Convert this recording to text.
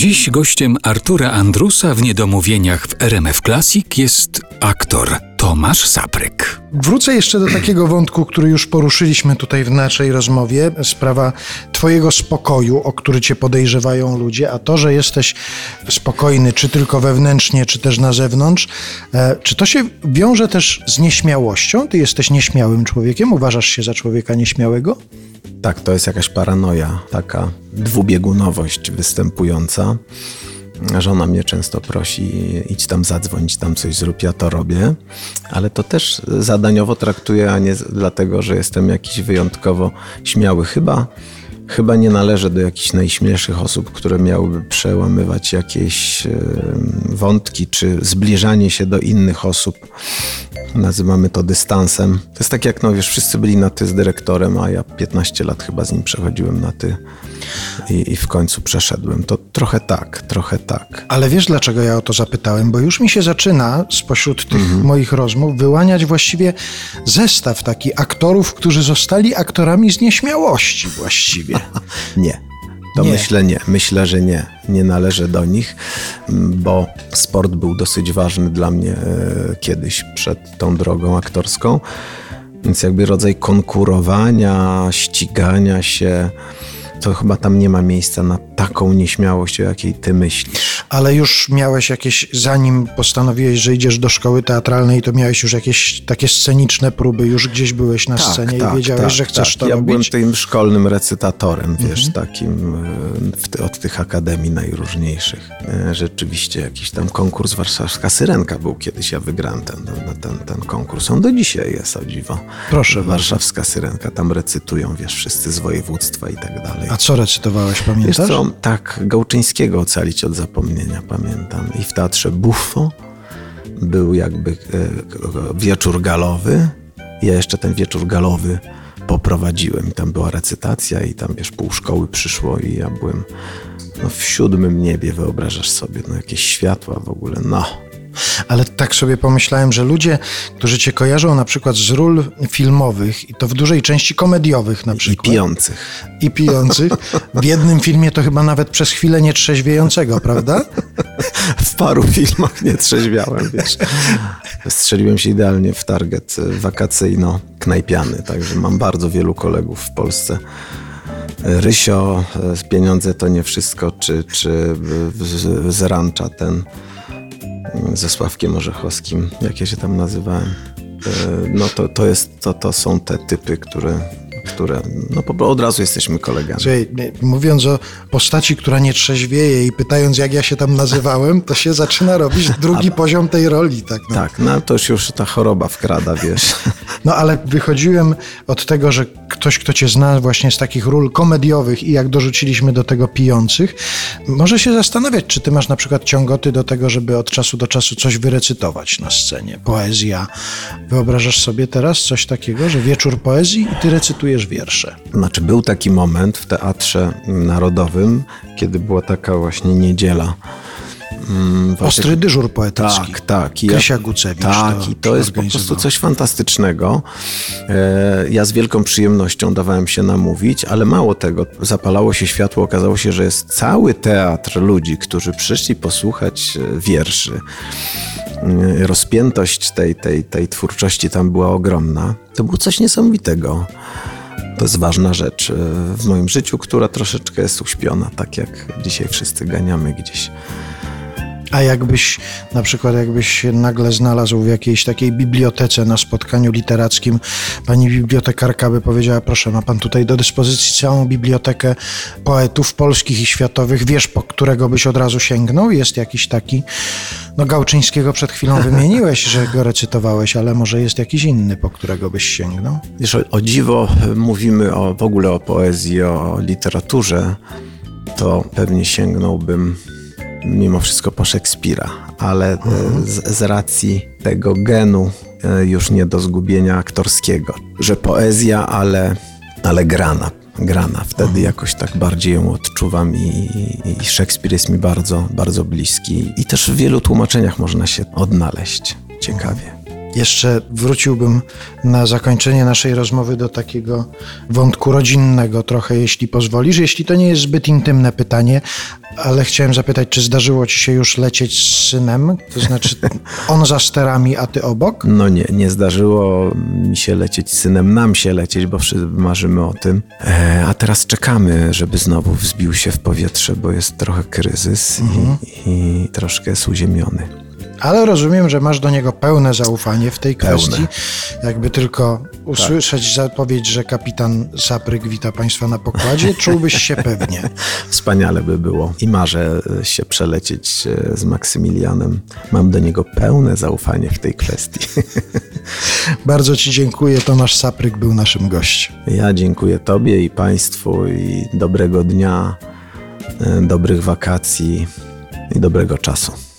Dziś gościem Artura Andrusa w Niedomówieniach w RMF Classic jest aktor Tomasz Sapryk. Wrócę jeszcze do takiego wątku, który już poruszyliśmy tutaj w naszej rozmowie. Sprawa Twojego spokoju, o który Cię podejrzewają ludzie, a to, że jesteś spokojny, czy tylko wewnętrznie, czy też na zewnątrz, e, czy to się wiąże też z nieśmiałością? Ty jesteś nieśmiałym człowiekiem? Uważasz się za człowieka nieśmiałego? Tak, to jest jakaś paranoja, taka dwubiegunowość występująca. Żona mnie często prosi, idź tam zadzwoń, tam coś zrób, ja to robię, ale to też zadaniowo traktuję, a nie dlatego, że jestem jakiś wyjątkowo śmiały. Chyba, chyba nie należę do jakichś najśmielszych osób, które miałyby przełamywać jakieś wątki, czy zbliżanie się do innych osób nazywamy to dystansem. To jest tak jak, no wiesz, wszyscy byli na ty z dyrektorem, a ja 15 lat chyba z nim przechodziłem na ty i, i w końcu przeszedłem. To trochę tak, trochę tak. Ale wiesz, dlaczego ja o to zapytałem? Bo już mi się zaczyna spośród tych mhm. moich rozmów wyłaniać właściwie zestaw taki aktorów, którzy zostali aktorami z nieśmiałości właściwie. nie. To nie. myślę nie. Myślę, że nie. Nie należę do nich, bo sport był dosyć ważny dla mnie e, kiedyś przed tą drogą aktorską. Więc jakby rodzaj konkurowania, ścigania się to chyba tam nie ma miejsca na taką nieśmiałość, o jakiej ty myślisz. Ale już miałeś jakieś, zanim postanowiłeś, że idziesz do szkoły teatralnej, to miałeś już jakieś takie sceniczne próby, już gdzieś byłeś na tak, scenie tak, i wiedziałeś, tak, że chcesz tak. to ja robić? Ja byłem tym szkolnym recytatorem, wiesz, mhm. takim e, od tych akademii najróżniejszych. E, rzeczywiście jakiś tam konkurs Warszawska Syrenka był kiedyś, ja wygrałem ten, ten, ten, ten konkurs. On do dzisiaj jest, o dziwo. Proszę Warszawska Syrenka, tam recytują, wiesz, wszyscy z województwa i tak dalej. A co recytowałeś, pamiętasz? Wiesz co, tak, Gałczyńskiego ocalić od zapomnienia, pamiętam. I w Teatrze Buffo był jakby e, wieczór galowy. Ja jeszcze ten wieczór galowy poprowadziłem i tam była recytacja i tam, wiesz, pół szkoły przyszło i ja byłem no, w siódmym niebie, wyobrażasz sobie, no jakieś światła w ogóle, no ale tak sobie pomyślałem, że ludzie, którzy cię kojarzą na przykład z ról filmowych i to w dużej części komediowych na przykład. I pijących. I pijących. W jednym filmie to chyba nawet przez chwilę nietrzeźwiejącego, prawda? W paru filmach nie trzeźwiałem, wiesz. Strzeliłem się idealnie w target wakacyjno-knajpiany, także mam bardzo wielu kolegów w Polsce. Rysio, pieniądze to nie wszystko, czy, czy z rancza ten ze Sławkiem Orzechowskim, jak ja się tam nazywałem. E, no to, to, jest, to, to są te typy, które które no po od razu jesteśmy kolegami. Słuchaj, mówiąc o postaci, która nie trzeźwieje i pytając jak ja się tam nazywałem, to się zaczyna robić drugi A, poziom tej roli. Tak, no. tak, no to już ta choroba wkrada, wiesz. No ale wychodziłem od tego, że ktoś, kto cię zna właśnie z takich ról komediowych i jak dorzuciliśmy do tego pijących, może się zastanawiać, czy ty masz na przykład ciągoty do tego, żeby od czasu do czasu coś wyrecytować na scenie. Poezja. Wyobrażasz sobie teraz coś takiego, że wieczór poezji i ty recytujesz wiersze? Znaczy był taki moment w Teatrze Narodowym, kiedy była taka właśnie niedziela Mm, Ostry dyżur poetycki. Tak, tak. I Krysia Gucewicz. Tak, to i to jest po prostu coś fantastycznego. E, ja z wielką przyjemnością dawałem się namówić, ale mało tego, zapalało się światło, okazało się, że jest cały teatr ludzi, którzy przyszli posłuchać e, wierszy. E, rozpiętość tej, tej, tej twórczości tam była ogromna. To było coś niesamowitego. To jest ważna rzecz w moim życiu, która troszeczkę jest uśpiona, tak jak dzisiaj wszyscy ganiamy gdzieś a jakbyś, na przykład, jakbyś się nagle znalazł w jakiejś takiej bibliotece na spotkaniu literackim, pani bibliotekarka by powiedziała: Proszę, ma pan tutaj do dyspozycji całą bibliotekę poetów polskich i światowych, wiesz, po którego byś od razu sięgnął? Jest jakiś taki. No, Gałczyńskiego przed chwilą wymieniłeś, że go recytowałeś, ale może jest jakiś inny, po którego byś sięgnął? Wiesz, o, o dziwo mówimy o, w ogóle o poezji, o literaturze, to pewnie sięgnąłbym mimo wszystko po Szekspira, ale e, z, z racji tego genu e, już nie do zgubienia aktorskiego, że poezja, ale, ale grana, grana. Wtedy mhm. jakoś tak bardziej ją odczuwam i, i Szekspir jest mi bardzo, bardzo bliski. I też w wielu tłumaczeniach można się odnaleźć ciekawie. Jeszcze wróciłbym na zakończenie naszej rozmowy do takiego wątku rodzinnego trochę, jeśli pozwolisz. Jeśli to nie jest zbyt intymne pytanie, Ale chciałem zapytać, czy zdarzyło ci się już lecieć z synem? To znaczy on za sterami, a ty obok? No nie, nie zdarzyło mi się lecieć z synem, nam się lecieć, bo wszyscy marzymy o tym. E, a teraz czekamy, żeby znowu wzbił się w powietrze, bo jest trochę kryzys i, i troszkę jest uziemiony. Ale rozumiem, że masz do niego pełne zaufanie w tej Pełne. kwestii. Jakby tylko usłyszeć zapowiedź, że kapitan Sapryk wita państwa na pokładzie, czułbyś się pewnie. Wspaniale by było. I marzę się przelecieć e, z Maksymilianem. Mam do niego pełne zaufanie w tej kwestii. Bardzo ci dziękuję. Tomasz Sapryk był naszym gościem. Ja dziękuję Tobie i Państwu i dobrego dnia, e, dobrych wakacji i dobrego czasu.